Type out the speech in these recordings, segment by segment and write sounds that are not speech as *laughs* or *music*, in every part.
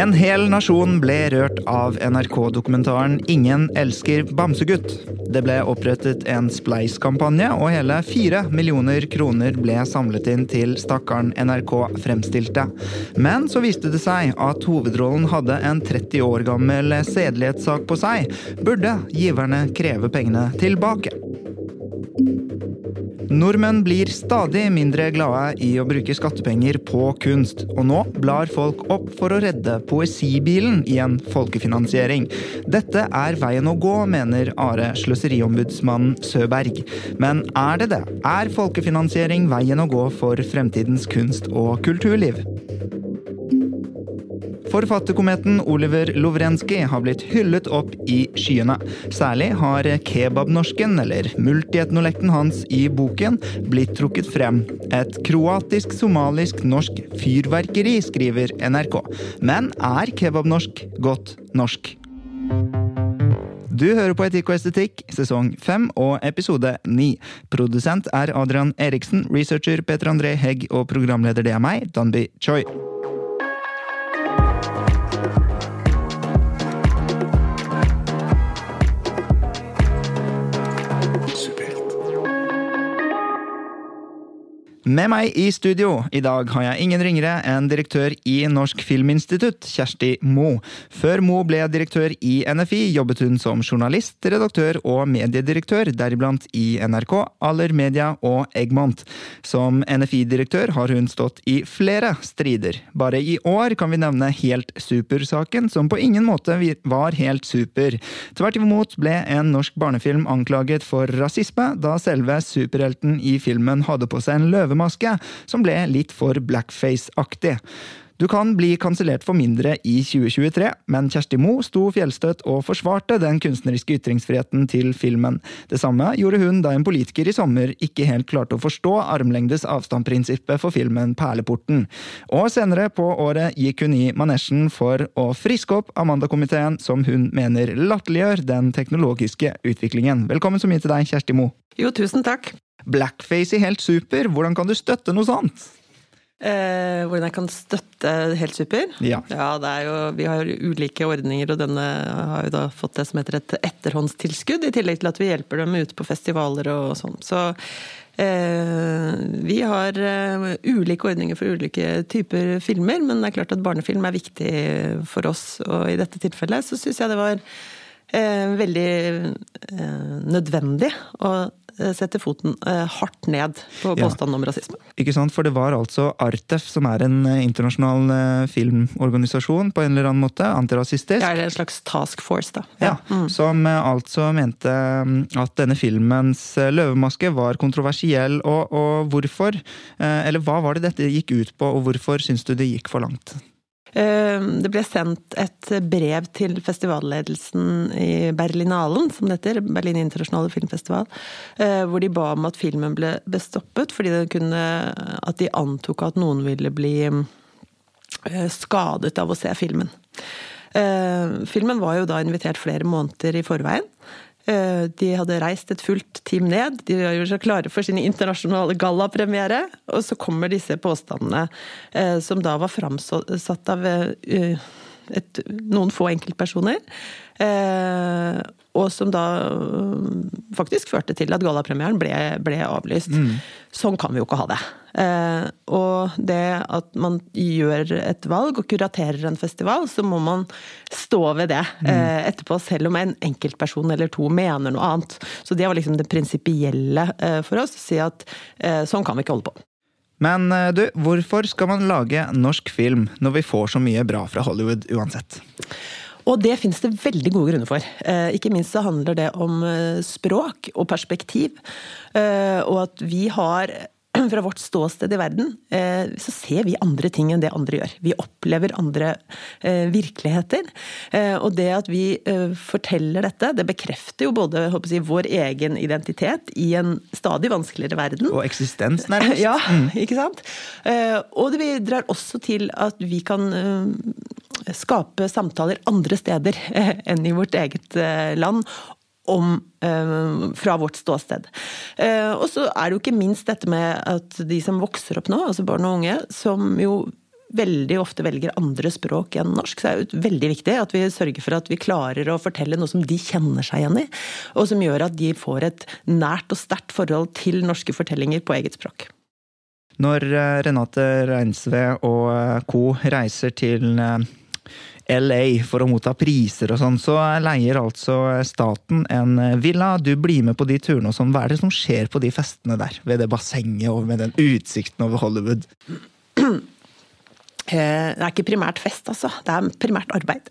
En hel nasjon ble rørt av NRK-dokumentaren 'Ingen elsker bamsegutt'. Det ble opprettet en spleiskampanje, og hele fire millioner kroner ble samlet inn til stakkaren NRK fremstilte. Men så viste det seg at hovedrollen hadde en 30 år gammel sedelighetssak på seg. Burde giverne kreve pengene tilbake? Nordmenn blir stadig mindre glade i å bruke skattepenger på kunst, og nå blar folk opp for å redde poesibilen i en folkefinansiering. Dette er veien å gå, mener Are Sløseriombudsmannen Søberg. Men er det det? Er folkefinansiering veien å gå for fremtidens kunst- og kulturliv? Forfatterkometen Oliver Lovrenskij har blitt hyllet opp i skyene. Særlig har kebabnorsken, eller multietnolekten hans i boken, blitt trukket frem. Et kroatisk-somalisk-norsk fyrverkeri, skriver NRK. Men er kebabnorsk godt norsk? Du hører på Etikk og estetikk, sesong fem og episode ni. Produsent er Adrian Eriksen, researcher Peter André Hegg og programleder det er meg, Danby Choi. Med meg i studio i dag har jeg ingen ringere enn direktør i Norsk Filminstitutt, Kjersti Mo. Før Mo ble direktør i NFI, jobbet hun som journalist, redaktør og mediedirektør, deriblant i NRK, Aller Media og Egmont. Som NFI-direktør har hun stått i flere strider. Bare i år kan vi nevne Helt super-saken, som på ingen måte var helt super. Tvert imot ble en norsk barnefilm anklaget for rasisme, da selve superhelten i filmen hadde på seg en løve løvemaske, som ble litt for blackface-aktig. Du kan bli kansellert for mindre i 2023, men Kjersti Moe sto fjellstøtt og forsvarte den kunstneriske ytringsfriheten til filmen. Det samme gjorde hun da en politiker i sommer ikke helt klarte å forstå armlengdes avstand-prinsippet for filmen Perleporten. Og senere på året gikk hun i manesjen for å friske opp Amanda-komiteen, som hun mener latterliggjør den teknologiske utviklingen. Velkommen så mye til deg, Kjersti Moe. Jo, tusen takk. Blackface i Helt super, hvordan kan du støtte noe sånt? Eh, hvordan jeg kan støtte Helt super? Ja. ja jo, vi har jo ulike ordninger, og denne har jo da fått det som heter et etterhåndstilskudd, i tillegg til at vi hjelper dem ute på festivaler og sånn. Så eh, vi har eh, ulike ordninger for ulike typer filmer, men det er klart at barnefilm er viktig for oss, og i dette tilfellet så syns jeg det var eh, veldig eh, nødvendig å setter foten eh, hardt ned på påstanden ja. om rasisme. Ikke sant, for det var altså Artef, som er en eh, internasjonal filmorganisasjon på en eller annen måte, antirasistisk. Ja, en slags task force, da. Ja, mm. Som altså mente mm, at denne filmens løvemaske var kontroversiell, og, og hvorfor? Eller hva var det dette gikk ut på, og hvorfor syns du det gikk for langt? Ehm, det ble sendt et brev til festivalledelsen i Berlinalen, som det heter, Berlin internasjonale filmfestival, eh, hvor de ba om at filmen ble bestoppet fordi kunne, at de antok at noen ville bli eh, skadet av å se filmen. Ehm, filmen var jo da invitert flere måneder i forveien. Eh, de hadde reist et fullt team ned, de var seg klare for sin internasjonale gallapremiere. Og så kommer disse påstandene, eh, som da var framsatt av eh, et, noen få enkeltpersoner. Og som da faktisk førte til at gallapremieren ble, ble avlyst. Mm. Sånn kan vi jo ikke ha det. Eh, og det at man gjør et valg og kuraterer en festival, så må man stå ved det mm. eh, etterpå, selv om en enkeltperson eller to mener noe annet. Så det var liksom det prinsipielle eh, for oss, å si at eh, sånn kan vi ikke holde på. Men eh, du, hvorfor skal man lage norsk film når vi får så mye bra fra Hollywood uansett? Og det finnes det veldig gode grunner for. Eh, ikke minst så handler det om språk og perspektiv. Og at vi har *clears throat* fra vårt ståsted i verden, eh, så ser vi andre ting enn det andre gjør. Vi opplever andre eh, virkeligheter. Eh, og det at vi forteller dette, det bekrefter jo både jeg, vår egen identitet i en stadig vanskeligere verden. Og eksistens, nærmest. *laughs* Ja, mm. ikke sant. Og det bidrar også til at vi kan skape samtaler andre steder *laughs* enn i vårt eget land om eh, fra vårt ståsted. Eh, og så er det jo ikke minst dette med at de som vokser opp nå, altså barn og unge, som jo veldig ofte velger andre språk enn norsk. Så det er jo veldig viktig at vi sørger for at vi klarer å fortelle noe som de kjenner seg igjen i. Og som gjør at de får et nært og sterkt forhold til norske fortellinger på eget språk. Når eh, Renate Reinsve og co. reiser til LA for å motta priser og sånn, så leier altså staten en villa. Du blir med på de turene og sånn. Hva er det som skjer på de festene der? Ved det bassenget og med den utsikten over Hollywood? Det er ikke primært fest, altså. Det er primært arbeid.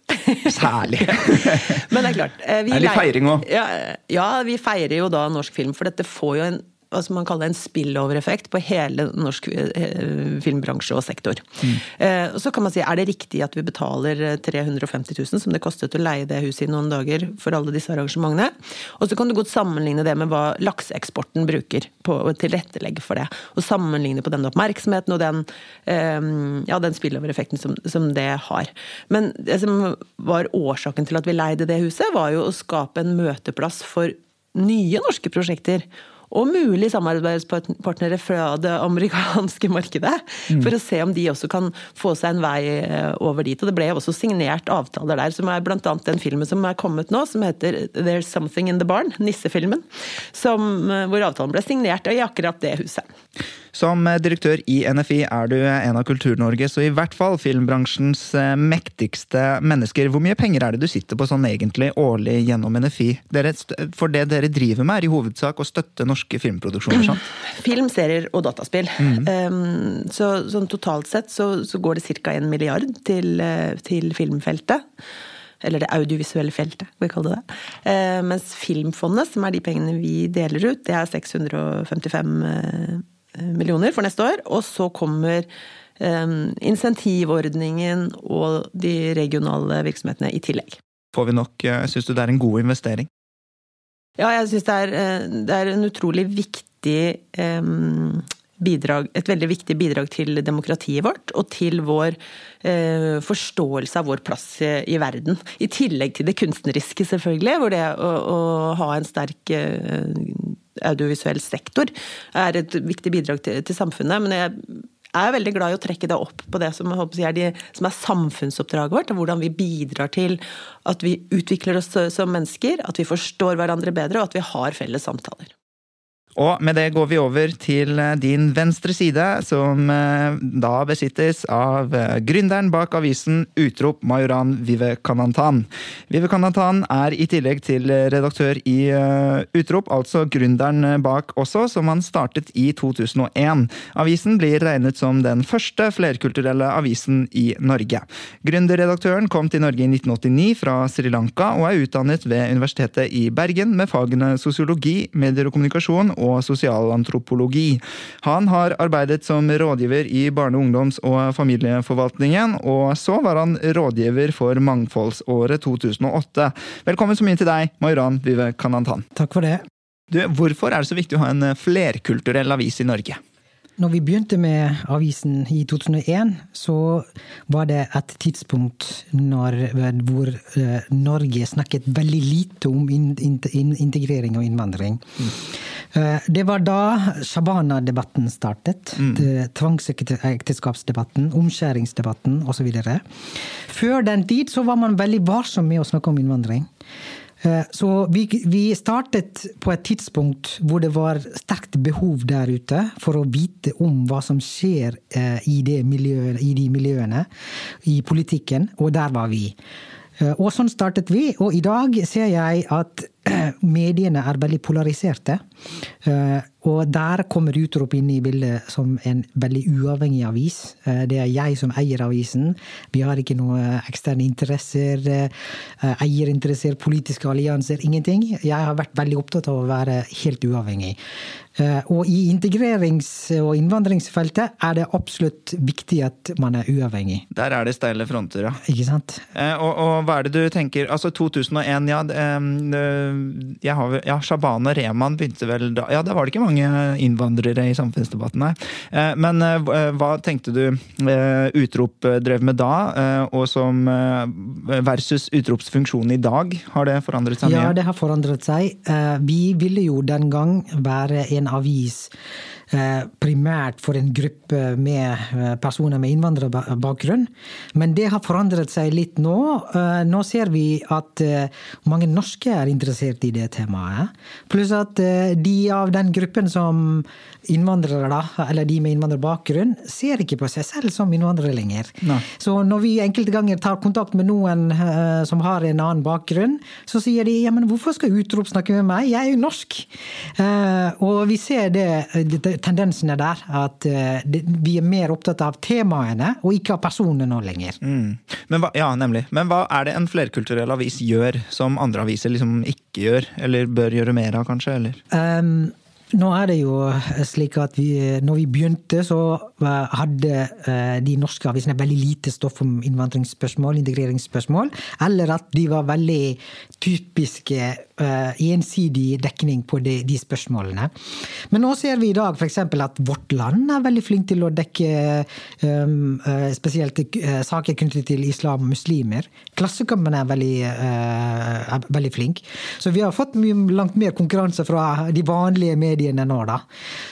Særlig. *laughs* Men det er klart. Vi det er litt feiring òg? Ja, ja, vi feirer jo da norsk film. For dette får jo en hva som man kaller en spillover-effekt på hele norsk eh, filmbransje og sektor. Mm. Eh, så kan man si, er det riktig at vi betaler 350 000, som det kostet å leie det huset i noen dager for alle disse arrangementene? Og så kan du godt sammenligne det med hva lakseeksporten bruker på å tilrettelegge for det. Og sammenligne på den oppmerksomheten og den, eh, ja, den spillover-effekten som, som det har. Men det som var årsaken til at vi leide det huset, var jo å skape en møteplass for nye norske prosjekter og mulig samarbeidspartnere fra det amerikanske *laughs* markedet. Mm. For å se om de også kan få seg en vei eh, over dit. Og det ble også signert avtaler der, som er bl.a. den filmen som er kommet nå, som heter There's Something in the Barn, nissefilmen. Som, eh, hvor avtalen ble signert i akkurat det huset. Som direktør i NFI er du en av Kultur-Norges, og i hvert fall filmbransjens eh, mektigste mennesker. Hvor mye penger er det du sitter på sånn egentlig årlig gjennom NFI? Dere, for det dere driver med er i hovedsak å støtte norske filmproduksjoner, sant? *clears throat* Film, serier og dataspill. Mm. Um, så sånn totalt sett så, så går det ca. en milliard til, eh, til filmfeltet eller det audiovisuelle feltet, vi kaller det det. Eh, mens Filmfondet, som er de pengene vi deler ut, det er 655 Eh, millioner for neste år. Og så kommer um, insentivordningen og de regionale virksomhetene i tillegg. Får vi nok eh, Syns du det er en god investering? Ja, jeg syns det, det, er en utrolig viktig bidrag, et veldig viktig bidrag til demokratiet vårt, og til vår eh, forståelse av vår plass i, i, verden. I tillegg til det kunstneriske, selvfølgelig, hvor det å, å ha en sterk eh, audiovisuell sektor er et viktig bidrag til, til samfunnet. Men jeg er veldig glad i å trekke det opp på det som, er, de, som er samfunnsoppdraget vårt. og Hvordan vi bidrar til at vi utvikler oss som mennesker, at vi forstår hverandre bedre, og at vi har felles samtaler. Og med det går vi over til eh, din venstre side, som eh, da besittes av eh, gründeren bak avisen Utrop, Majoran Vivekanantan. Vivekanantan er i tillegg til redaktør i Utrop, altså gründeren bak også, som han startet i 2001. Avisen blir regnet som den første flerkulturelle avisen i Norge. Gründerredaktøren kom til Norge i 1989 fra Sri Lanka, og er utdannet ved Universitetet i Bergen med fagene sosiologi, medier og kommunikasjon og sosialantropologi. Han har arbeidet som rådgiver i Barne-, ungdoms- og familieforvaltningen, og så var han rådgiver for Mangfoldsåret 2008. Velkommen så mye til deg, Mayran Vivekanantan. Takk for det. Du, hvorfor er det så viktig å ha en flerkulturell avis i Norge? Når vi begynte med avisen i 2001, så var det et tidspunkt når, hvor uh, Norge snakket veldig lite om in, in, in, integrering og innvandring. Mm. Uh, det var da Shabana-debatten startet. Mm. Tvangsekteskapsdebatten, omskjæringsdebatten osv. Før den tid så var man veldig varsom med å snakke om innvandring. Eh, så vi, vi, startet på et tidspunkt hvor det var sterkt behov der ute for å vite om hva som skjer eh, i, miljøet, i de miljøene, i politikken, og der var vi. Eh, og sånn startet vi, og i dag ser jeg at *clears throat* mediene er veldig polariserte. Og der kommer Utrop inn i bildet som en veldig uavhengig avis. Eh, det er jeg som eier avisen. Vi har ikke noen eksterne interesser, eh, eierinteresser, politiske allianser, ingenting. Jeg har vært veldig opptatt av å være helt uavhengig. Eh, og i integrerings- og innvandringsfeltet er det absolutt viktig at man er uavhengig. Der er det steile fronter, ja. Ikke sant? Og, og hva er det du tenker Altså 2001, ja. Jeg har, ja Shabana Rehman begynte vel da Ja, da var det ikke mange innvandrere i samfunnsdebatten her. Eh, men eh, eh, hva tenkte du utrop drev med da, og som versus utropsfunksjonen i dag? Har det forandret seg mye? Ja, det har forandret seg. Vi ville jo den gang være en avis eh, primært for en gruppe med eh, personer med innvandrerbakgrunn. Men det har forandret seg litt nå. Eh, nå ser vi at mange norske er interessert i det temaet. Pluss at de av den gruppen som innvandrere, eller de med innvandrerbakgrunn, ser ikke på seg selv som innvandrere lenger. Nei. Så når vi enkelte ganger tar kontakt med noen som har en annen bakgrunn, så sier de ja, men hvorfor skal utrop snakke med meg, jeg er jo norsk. Og vi ser det tendensene der, at det, vi er mer opptatt av temaene og ikke av personene nå lenger. Mm. Men hva, ja, nemlig. Men hva er det en flerkulturell avis gjør som andre aviser liksom ikke gjør, eller bør gjøre mer av, kanskje? Eller? Um, nå er det jo slik at vi, når vi begynte, så hadde eh, de norske avisene veldig lite stoff om innvandringsspørsmål, integreringsspørsmål. Eller at de var veldig typiske eh, ensidig dekning på de, de spørsmålene. Men nå ser vi i dag f.eks. at Vårt Land er veldig flink til å dekke um, spesielt saker knyttet til islam og muslimer. Klassekampen er veldig, uh, er veldig flink. Så vi har fått mye, langt mer konkurranse fra de vanlige mediene nå, da.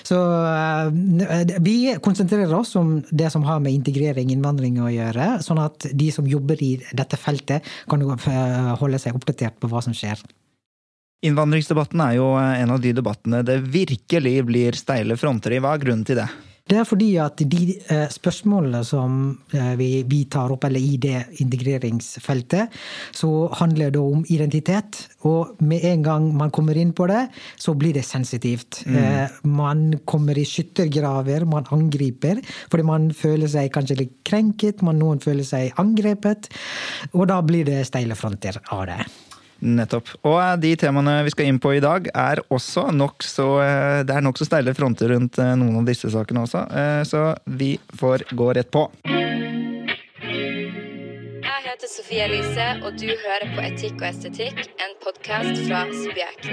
Så eh, vi konsentrerer oss om det som har med integrering, innvandring å gjøre, sånn at de som jobber i dette feltet, kan eh, holde seg oppdatert på hva som skjer. Innvandringsdebatten er jo en av de debattene det virkelig blir steile fronter i. Hva er grunnen til det? Det er fordi at de eh, spørsmålene som eh, vi, tar opp, eller i det integreringsfeltet, så handler det om identitet. Og med en gang man kommer inn på det, så blir det sensitivt. Mm. Eh, man kommer i skyttergraver, man angriper. Fordi man føler seg kanskje litt krenket, man, noen føler seg angrepet. Og da blir det steile fronter av det. Nettopp. Og eh, de temaene vi skal inn på i dag, er også nokså eh, Det er nokså steile fronter rundt eh, noen av disse sakene også, så vi får gå rett på. Jeg heter Sofie Elise, og du hører på Etikk og estetikk, en podkast fra Subjekt.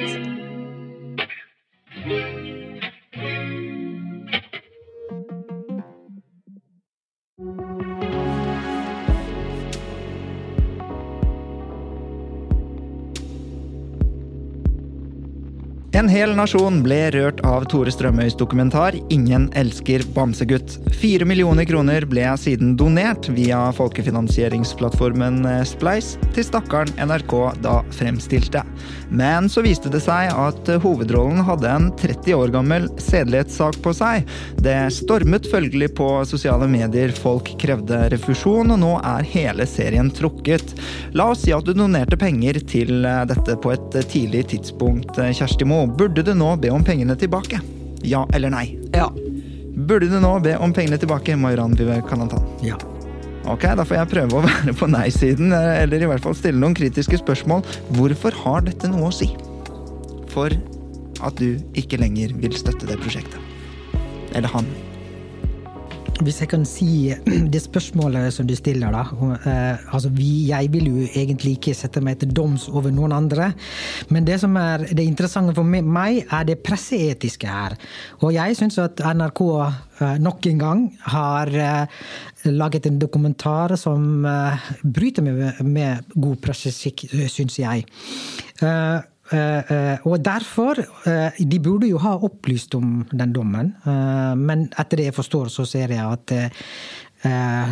En hel nasjon ble rørt av Tore Strømøys dokumentar 'Ingen elsker bamsegutt'. Fire millioner kroner ble siden donert via folkefinansieringsplattformen Spleis til stakkaren NRK da fremstilte. Men så viste det seg at hovedrollen hadde en 30 år gammel sedelighetssak på seg. Det stormet følgelig på sosiale medier, folk krevde refusjon, og nå er hele serien trukket. La oss si at du donerte penger til dette på et tidlig tidspunkt, Kjersti Moe burde du nå be om pengene tilbake? Ja eller nei? Ja. Burde du nå be om pengene tilbake, Mayran Vivekanathan? Ja. Ok, da får jeg prøve å *laughs* være på nei-siden, eller i hvert fall stille noen kritiske spørsmål. Hvorfor har dette noe å si for at du ikke lenger vil støtte det prosjektet? Eller han? Hvis jeg kan si *clears throat* det spørsmålet som du stiller, da. Eh, altså, vi, jeg vil jo egentlig ikke sette meg til doms over noen andre. Men det som er det interessante for meg, er det presseetiske her. Og jeg syns at NRK eh, nok en gang har eh, laget en dokumentar som bryter med, med god presseskikk, syns jeg. Eh, og derfor eh, De burde jo ha opplyst om den dommen, men etter det jeg forstår, så ser jeg at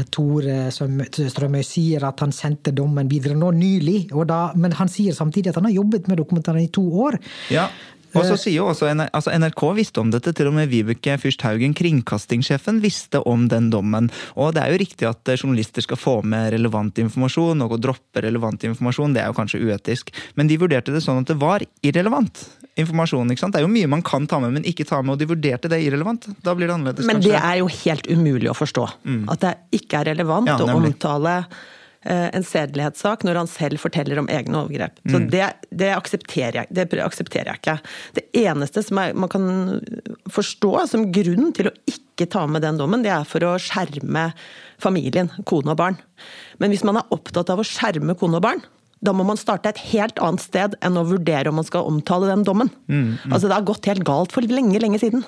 Tore Strømøy sier at han sendte dommen videre nå nylig. Da, men han sier samtidig at han har jobbet med dokumentaren i to år. Ja, og så sier jo også altså NRK visste om dette, til og med Vibeke Fyrst Haugen, kringkastingssjefen, visste om den dommen. Og det er jo riktig at eh, journalister skal få med relevant informasjon, og å droppe relevant informasjon, det er jo kanskje uetisk. Men de vurderte det sånn at det var irrelevant informasjon. ikke sant? Det er jo mye man kan ta med, men ikke ta med, og de vurderte det irrelevant. Da blir det annerledes, men kanskje. Det er jo helt umulig å forstå. Mm. At det ikke er relevant ja, å omtale Eh, en sedelighetssak når han selv forteller om egne overgrep. Så mm. det, det, aksepterer jeg, det, aksepterer jeg, ikke. Det eneste som er, man kan forstå som grunn til å ikke ta med den dommen, det er for å skjerme familien, kone og barn. Men hvis man er opptatt av å skjerme kone og barn, da må man starte et helt annet sted enn å vurdere om man skal omtale den dommen. Mm, mm. Altså Det har gått helt galt for lenge, lenge siden.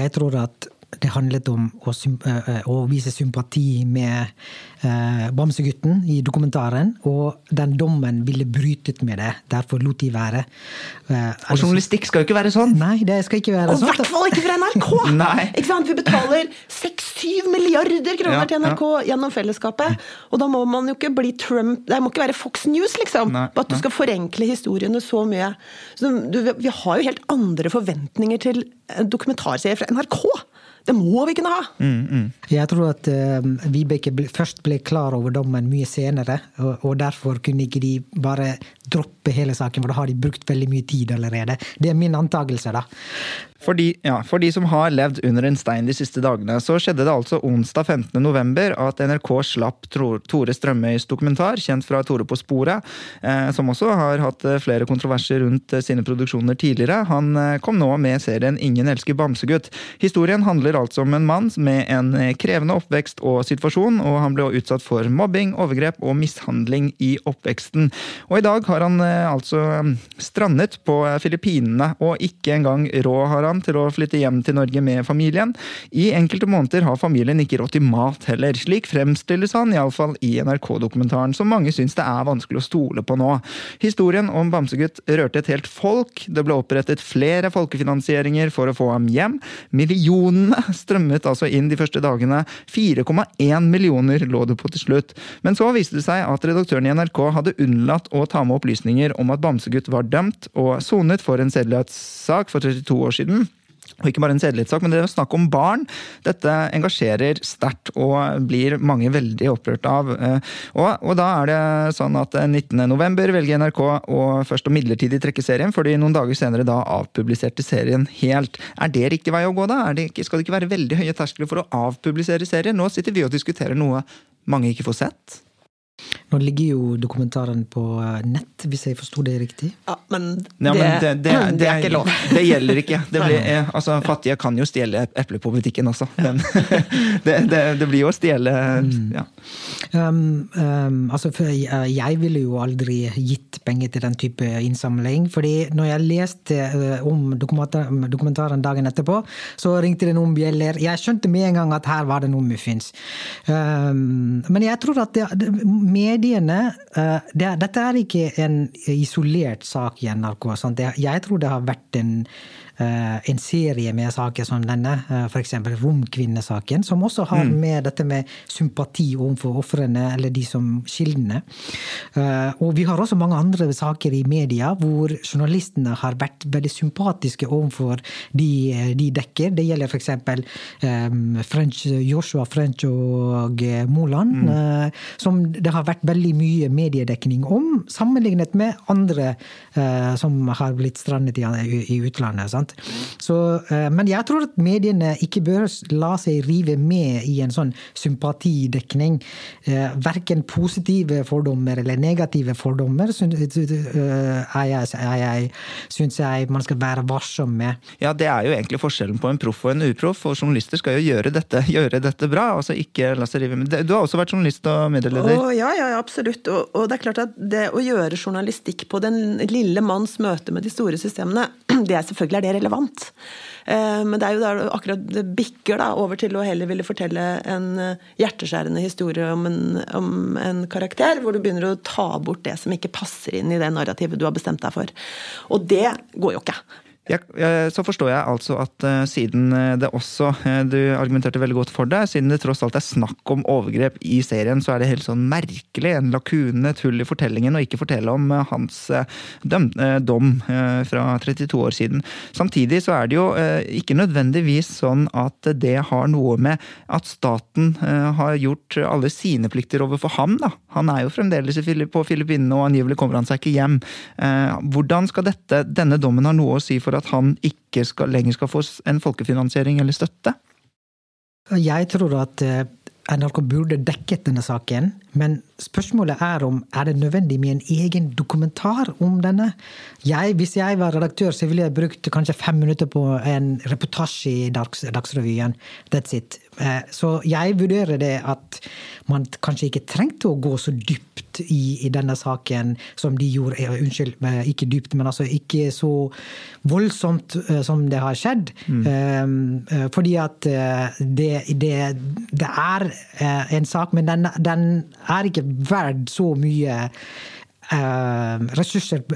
Jeg tror at det handlet om å, å vise sympati med eh, Bamsegutten i dokumentaren. Og den dommen ville brytet med det. Derfor lot de være. Eh, og journalistikk skal jo ikke være sånn! Nei, det skal ikke være sånn. Og i hvert fall ikke fra NRK! *laughs* Ikke sant? Vi betaler 6-7 milliarder kroner ja, til NRK ja. gjennom fellesskapet. Og da må man jo ikke bli Trump Det må ikke være Fox News, liksom. Nei, at du skal forenkle historiene så mye. Så du, vi har jo helt andre forventninger til en dokumentarserie fra NRK! Det må vi kunne ha! Mm, mm. Jeg tror at uh, Vibeke ble, først ble klar over dommen mye senere, og, og, derfor kunne ikke de bare droppe hele saken, for da har de brukt veldig mye tid allerede. Det er min antakelse, da. For de, ja, for de, som har levd under en stein de siste dagene, så skjedde det altså onsdag 15. november at NRK slapp Tore Strømøys dokumentar, kjent fra Tore på sporet, eh, som også har hatt eh, flere kontroverser rundt eh, sine produksjoner tidligere. Han kom nå med serien Ingen elsker bamsegutt. Historien handler altså om en mann med en krevende oppvekst og situasjon, og han ble utsatt for mobbing, overgrep og mishandling i oppveksten. Og i dag har han altså strandet på Filippinene, og ikke engang råd har han til å flytte hjem til Norge med familien. I enkelte måneder har familien ikke råd til mat heller. Slik fremstilles han iallfall i NRK-dokumentaren, som mange syns det er vanskelig å stole på nå. Historien om Bamsegutt rørte et helt folk. Det ble opprettet flere folkefinansieringer for å få ham hjem. Millionene strømmet altså inn de første dagene. 4,1 millioner lå det på til slutt. Men så viste det seg at redaktøren i NRK hadde unnlatt å ta med opplysninger om at Bamsegutt var dømt og sonet for en sedelighetssak for 32 år siden og ikke bare en sedelighetssak, men det å snakke om barn, dette engasjerer sterkt og blir mange veldig opprørt av. Eh, og, og, da er det sånn at 19.11 velger NRK å først å midlertidig trekke serien, fordi noen dager senere da avpubliserte serien helt. Er det riktig vei å gå, da? Det ikke, skal det ikke være veldig høye terskler for å avpublisere serier? Nå sitter vi og diskuterer noe mange ikke får sett. Nå ligger jo dokumentaren på eh, nett, hvis jeg forsto det riktig? Ja, men det, ja, men det, det, det er *clears throat* ikke lov. *laughs* Det gjelder ikke. Blir, eh, altså, fattige kan jo stjele epler på butikken også. Men *laughs* det, blir jo å stjele mm. ja. Um, um, altså, eh, jeg ville jo aldri gitt penger til den type innsamling. fordi når jeg leste om dokumentaren, dokumentaren dagen etterpå, så ringte det noen bjeller. Jeg skjønte med en gang at her var det noe muffins. Um, men jeg tror at det, med mediene eh, det, Dette er ikke en isolert sak i NRK. Sant? Jeg tror det har vært en en serie med saker som denne, uh, f.eks. Romkvinnesaken, som også har mm. med dette med sympati overfor ofrene, eller de som kildene. Eh, og vi har også mange andre saker i media hvor journalistene har vært veldig sympatiske overfor de de dekker. Det gjelder f.eks. Um, French, Joshua French og Moland, mm. som det har vært veldig mye mediedekning om, sammenlignet med andre som har blitt strandet i utlandet. Sant? Så, eh, men jeg tror at mediene ikke bør la seg rive med i en sånn sympatidekning. Eh, Verken positive fordommer eller negative fordommer eh, syns jeg man skal være varsom med. Ja, det er jo egentlig forskjellen på en proff og en uproff, og journalister skal jo gjøre dette, *laughs* gjøre dette bra. altså ikke la seg rive med. Du har også vært journalist og medieleder? Oh, ja, ja, absolutt. Og, og, det er klart at det å gjøre journalistikk på den lille manns møte med de store systemene, *clears throat* det er selvfølgelig er det relevant. Eh, men det er jo der akkurat det bikker da, over til å heller ville fortelle en eh, hjerteskjærende historie om en, om en, karakter, hvor du begynner å ta bort det som ikke passer inn i det narrativet du har bestemt deg for. Og det går jo ikke. Jeg, så forstår jeg altså at uh, siden eh, det også uh, Du argumenterte veldig godt for det. Siden det tross alt er snakk om overgrep i serien, så er det helt sånn merkelig, en lakune, et hull i fortellingen, å ikke fortelle om hans døm, dom fra 32 år siden. Samtidig så er det jo ikke nødvendigvis sånn at det har noe med at staten har gjort alle sine plikter overfor ham, da. Han er jo fremdeles på Filippinene, og angivelig kommer han seg ikke hjem. Hvordan skal dette, denne dommen ha noe å si for at at han ikke skal, lenger skal få en folkefinansiering eller støtte? Jeg tror at eh, NRK burde dekket denne saken, men spørsmålet er om er det nødvendig med en egen dokumentar om denne. Jeg, hvis jeg var redaktør, så ville jeg brukt kanskje fem minutter på en reportasje i Dags, Dagsrevyen. That's it. Eh, så jeg vurderer det at man kanskje ikke trengte å gå så dypt i, i denne saken som de gjorde. Eh, unnskyld, eh, ikke dypt, men altså ikke så voldsomt som det har skjedd. Mm. Fordi at det, det, det er en sak, men den, den er ikke verdt så mye ressurser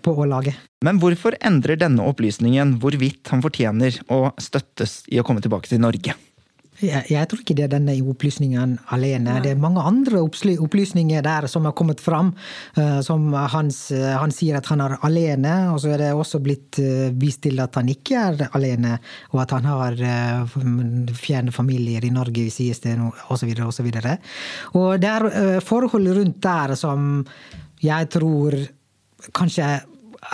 på å lage. Men hvorfor endrer denne opplysningen hvorvidt han fortjener å støttes i å komme tilbake til Norge? Jeg, tror ikke det er denne opplysningen alene. Det er mange andre opplysninger der som har kommet fram. Uh, som han, han, sier at han er alene, og så er det også blitt uh, vist til at han ikke er alene. Og at han har fjerne familier i Norge, sies det, osv. osv. Og, og det er forhold rundt der som jeg tror kanskje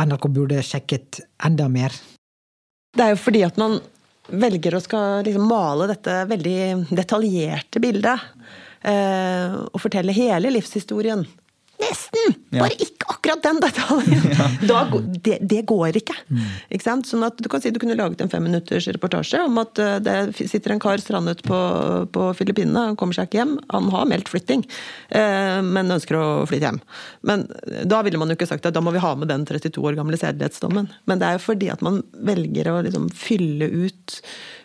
NRK burde sjekket enda mer. Det er jo fordi at man velger å skal liksom male dette veldig detaljerte bildet. Eh, og fortelle hele livshistorien. Nesten! Bare ikke akkurat den detaljen! *laughs* Ja. Da, det, det, går ikke. Mm. ikke sant? Sånn at Du kan si du kunne laget en femminutters reportasje om at eh, det sitter en kar strandet på, på Filippinene, han kommer seg ikke hjem. Han har meldt flytting, eh, men ønsker å flytte hjem. Men eh, Da ville man jo ikke sagt at da må vi ha med den 32 år gamle sedelighetsdommen. Men det er jo fordi at man velger å liksom fylle ut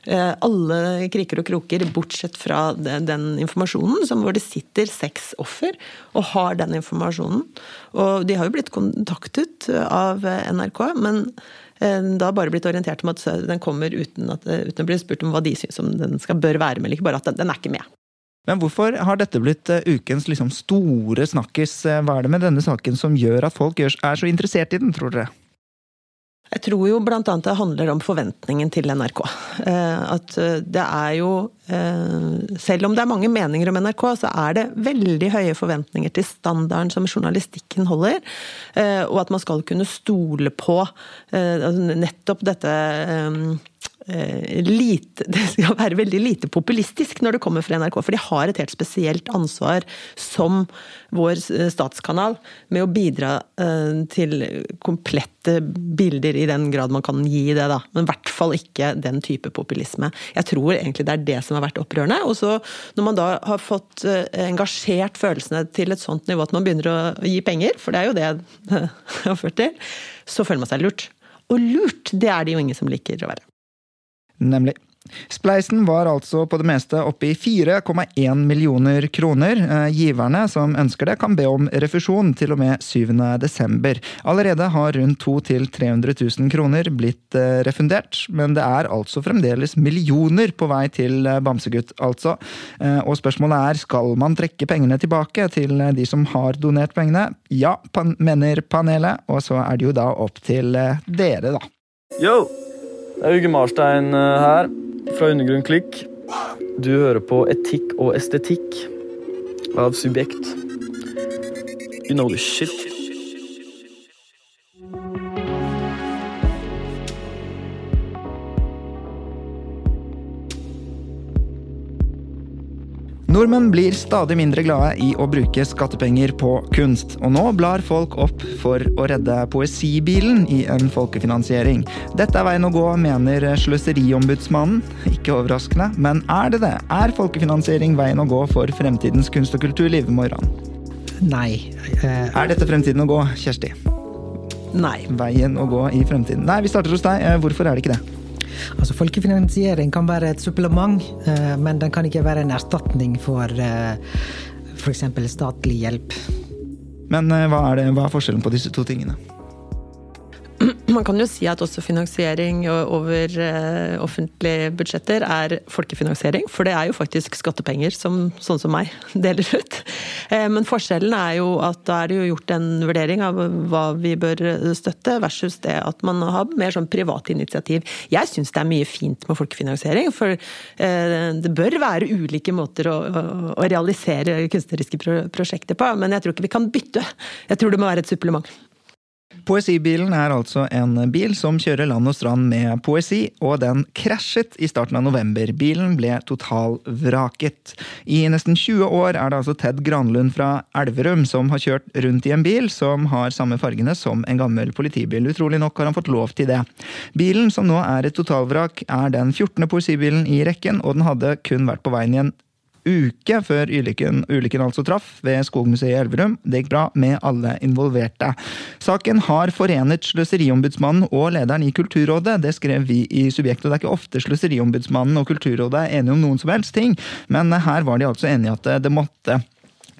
alle kriker og kroker, bortsett fra den informasjonen hvor det sitter seks offer og har den informasjonen. Og de har jo blitt kontaktet av NRK, men eh, da bare blitt orientert om at den kommer uten, at, uten å bli spurt om hva de syns om den skal, bør være med, eller ikke bare at den, den er ikke med. Men hvorfor har dette blitt eh, ukens liksom, store snakkis? Hva er det med denne saken som gjør at folk er så interessert i den, tror dere? Jeg tror jo bl.a. det handler om forventningen til NRK. Eh, at eh, det er jo eh, Selv om det er mange meninger om NRK, så er det veldig høye forventninger til standarden som journalistikken holder. Og at man skal kunne stole på nettopp dette lite, *laughs* det skal være veldig lite populistisk når det kommer fra NRK. For de har et helt spesielt ansvar som vår statskanal med å bidra eh, til komplette bilder, i den grad man kan gi det, da. Men i hvert fall ikke den type populisme. Jeg tror egentlig det er det som har vært opprørende. Og så når man da har fått eh, engasjert følelsene til et sånt nivå at man begynner å gi penger, for det er jo det *laughs* det har ført til, så føler man seg lurt. Og lurt, det er det jo ingen som liker å være. Nemlig. Spleisen var altså på det meste oppe i 4,1 millioner kroner. Eh, giverne som ønsker det, kan be om refusjon til og med 7. desember. Allerede har rundt 200 000-300 000 kroner blitt eh, refundert, men det er altså fremdeles millioner på vei til eh, Bamsegutt, altså. Og spørsmålet er skal man trekke pengene tilbake til de som har donert pengene? Ja, mener panelet, og så er det jo da opp til dere, da. Yo! Det er Uge Marstein eh, her, fra Undergrunn Klikk. Du hører på Etikk og estetikk av Subjekt. You know the shit. Nordmenn blir stadig mindre glade i å bruke skattepenger på kunst, og nå blar folk opp for å redde poesibilen i en folkefinansiering. Dette er veien å gå, mener Sløseriombudsmannen. Ikke overraskende, men er det det? Er folkefinansiering veien å gå for fremtidens kunst- og kulturliv, Moiran? Nei. Uh, er dette fremtiden å gå, Kjersti? Nei. Veien å gå i fremtiden. Nei, vi starter hos deg. Eh, hvorfor er det ikke det? Altså Folkefinansiering kan være et supplement, eh, men den kan ikke være en erstatning for eh, f.eks. statlig hjelp. Men eh, hva er, det, hva er forskjellen på disse to tingene? Man kan jo si at også finansiering over eh, offentlige budsjetter er folkefinansiering. For det er jo faktisk skattepenger som sånn som meg *laughs* deler ut. Eh, men forskjellen er jo at da er det jo gjort en vurdering av hva vi bør støtte, versus det at man har mer sånn privat initiativ. Jeg syns det er mye fint med folkefinansiering, for eh, det bør være ulike måter å, å realisere kunstneriske prosjekter på. Men jeg tror ikke vi kan bytte. Jeg tror det må være et supplement. Poesibilen er altså en bil som kjører land og strand med poesi, og den krasjet i starten av november. Bilen ble totalvraket. I nesten 20 år er det altså Ted Granlund fra Elverum som har kjørt rundt i en bil som har samme fargene som en gammel politibil. Utrolig nok har han fått lov til det. Bilen, som nå er et totalvrak, er den 14. poesibilen i rekken, og den hadde kun vært på veien i en uke før ulykken, ulykken altså traff ved Skogmuseet i Elverum. Det gikk bra med alle involverte. Saken har forenet Sløseriombudsmannen og lederen i Kulturrådet. Det skrev vi i Subjekt, og det er ikke ofte Sløseriombudsmannen og Kulturrådet er enige om noen som helst ting, men her var de altså enige at det måtte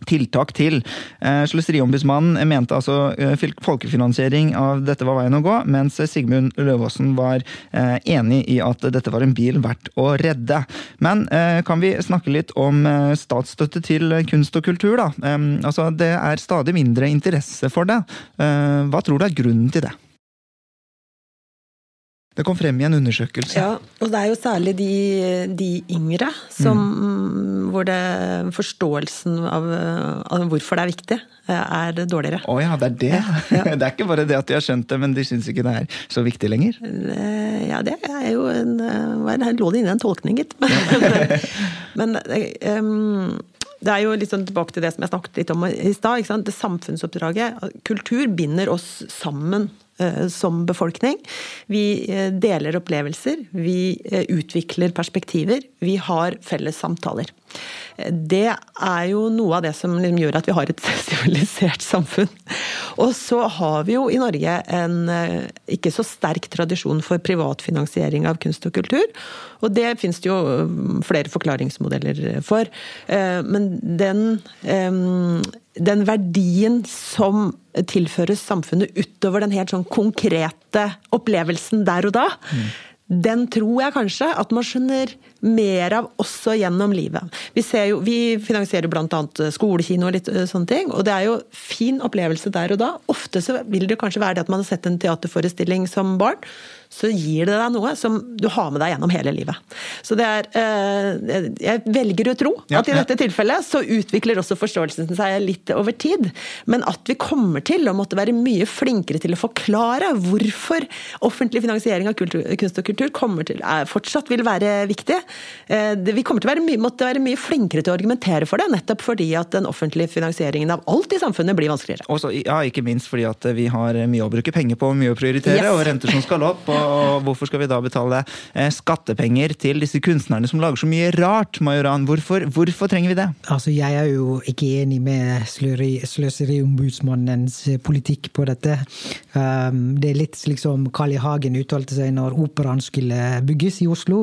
tiltak til. Eh, Sløseriombudsmannen mente altså eh, folkefinansiering av dette var veien å gå, mens Sigmund Løvaasen var eh, enig i at dette var en bil verdt å redde. Men kan vi snakke litt om statsstøtte til kunst og kultur, da? Altså, det er stadig mindre interesse for det. Hva tror du er grunnen til det? Det kom frem i en undersøkelse. Ja, og det er jo særlig de, de yngre som, mm. hvor det, forståelsen av, av, hvorfor det er viktig, er dårligere. Å oh ja, det er det? Ja. *laughs* det er ikke bare det at de har skjønt det, men de syns ikke det er så viktig lenger? Ja, det er jo en Her lå det inne en tolkning, gitt. *laughs* men um, det er jo litt sånn tilbake til det som jeg snakket litt om i stad. Det samfunnsoppdraget. Kultur binder oss sammen Eh, som befolkning. Vi eh, deler opplevelser, vi eh, utvikler perspektiver, vi har felles samtaler. Det er jo noe av det som liksom gjør at vi har et *laughs* sivilisert samfunn. Og så har vi jo i Norge en ikke så sterk tradisjon for privatfinansiering av kunst og kultur. Og det finnes det jo flere forklaringsmodeller for. Men den den verdien som tilføres samfunnet utover den helt sånn konkrete opplevelsen der og da, mm. den tror jeg kanskje at man skjønner mer av også gjennom livet. Vi, jo, vi finansierer bl.a. skolekino og litt eh, sånne ting, og det er jo fin opplevelse der og da. Ofte så vil det kanskje være det at man har sett en teaterforestilling som barn så gir det deg noe som du har med deg gjennom hele livet. Så det er eh, Jeg velger å tro at i dette tilfellet så utvikler også forståelsen seg litt over tid. Men at vi kommer til å måtte være mye flinkere til å forklare hvorfor offentlig finansiering av kultur, kunst og kultur kommer til, er, fortsatt vil være viktig. Eh, vi kommer til å være mye, måtte være mye flinkere til å argumentere for det, nettopp fordi at den offentlige finansieringen av alt i samfunnet blir vanskeligere. Også, ja, ikke minst fordi at vi har mye å bruke penger på, mye å prioritere, yes. og renter som skal opp. og og hvorfor skal vi da betale eh, skattepenger til disse kunstnerne som lager så mye rart? Majoran? Hvorfor, hvorfor trenger vi det? Altså, Jeg er jo ikke enig med Sløseriombudsmannens eh, politikk på dette. Um, det er litt slik som Carl I. Hagen uttalte seg når operaen skulle bygges i Oslo.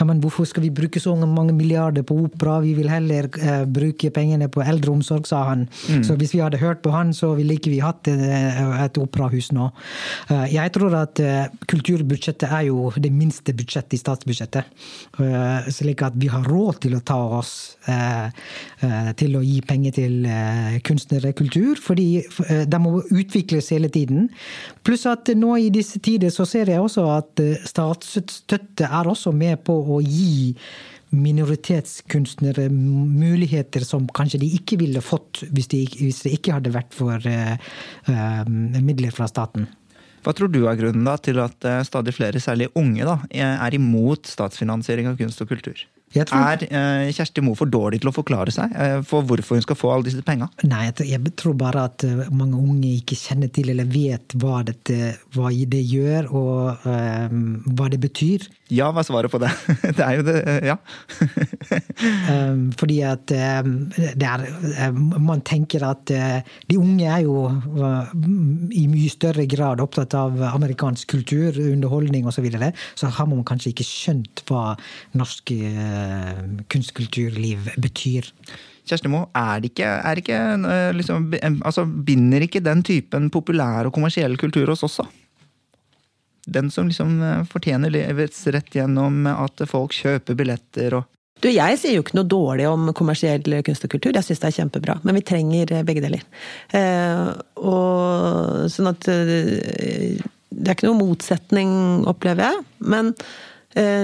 Ja, men hvorfor skal vi bruke så mange milliarder på opera? Vi vil heller uh, bruke pengene på eldreomsorg, sa han. Mm. Så hvis vi hadde hørt på han, så ville ikke vi hatt uh, et operahus nå. Uh, jeg tror at kulturbudsjettet er jo det minste budsjettet i statsbudsjettet. Eh, slik at vi har råd til å ta oss eh, eh, til å gi penger til kunstnere kultur, fordi de må utvikles hele tiden. Pluss at nå i disse tider så ser jeg også at statsstøtte er også med på å gi minoritetskunstnere muligheter som kanskje de ikke ville fått hvis, de, ikke hadde vært for uh, midler fra staten. Hva tror du er grunnen da til at eh, stadig flere, særlig unge, da, er imot statsfinansiering av kunst og kultur? Er eh, Kjersti Moe for dårlig til å forklare seg eh, for hvorfor hun skal få alle disse penga? Nei, jeg tror bare at eh, mange unge ikke kjenner til eller vet hva, dette, hva det gjør, og um, hva det betyr. Ja, hva er svaret på det? *laughs* Det er jo det, ja. um, *laughs* fordi at det er Man tenker at uh, de unge er jo i mye større grad opptatt av amerikansk kultur, underholdning osv. Så, videre, så har man kanskje ikke skjønt hva norsk Eh, kunstkulturliv betyr. Kjersti Moe, er det ikke, er det ikke eh, liksom, altså, Binder ikke den typen populær og kommersiell kultur oss også? Den som liksom eh, fortjener livets rett gjennom at folk kjøper billetter og du, Jeg sier jo ikke noe dårlig om kommersiell kunst og kultur, jeg syns det er kjempebra. Men vi trenger begge deler. Eh, og sånn at Det er ikke noe motsetning, opplever jeg. Men Eh,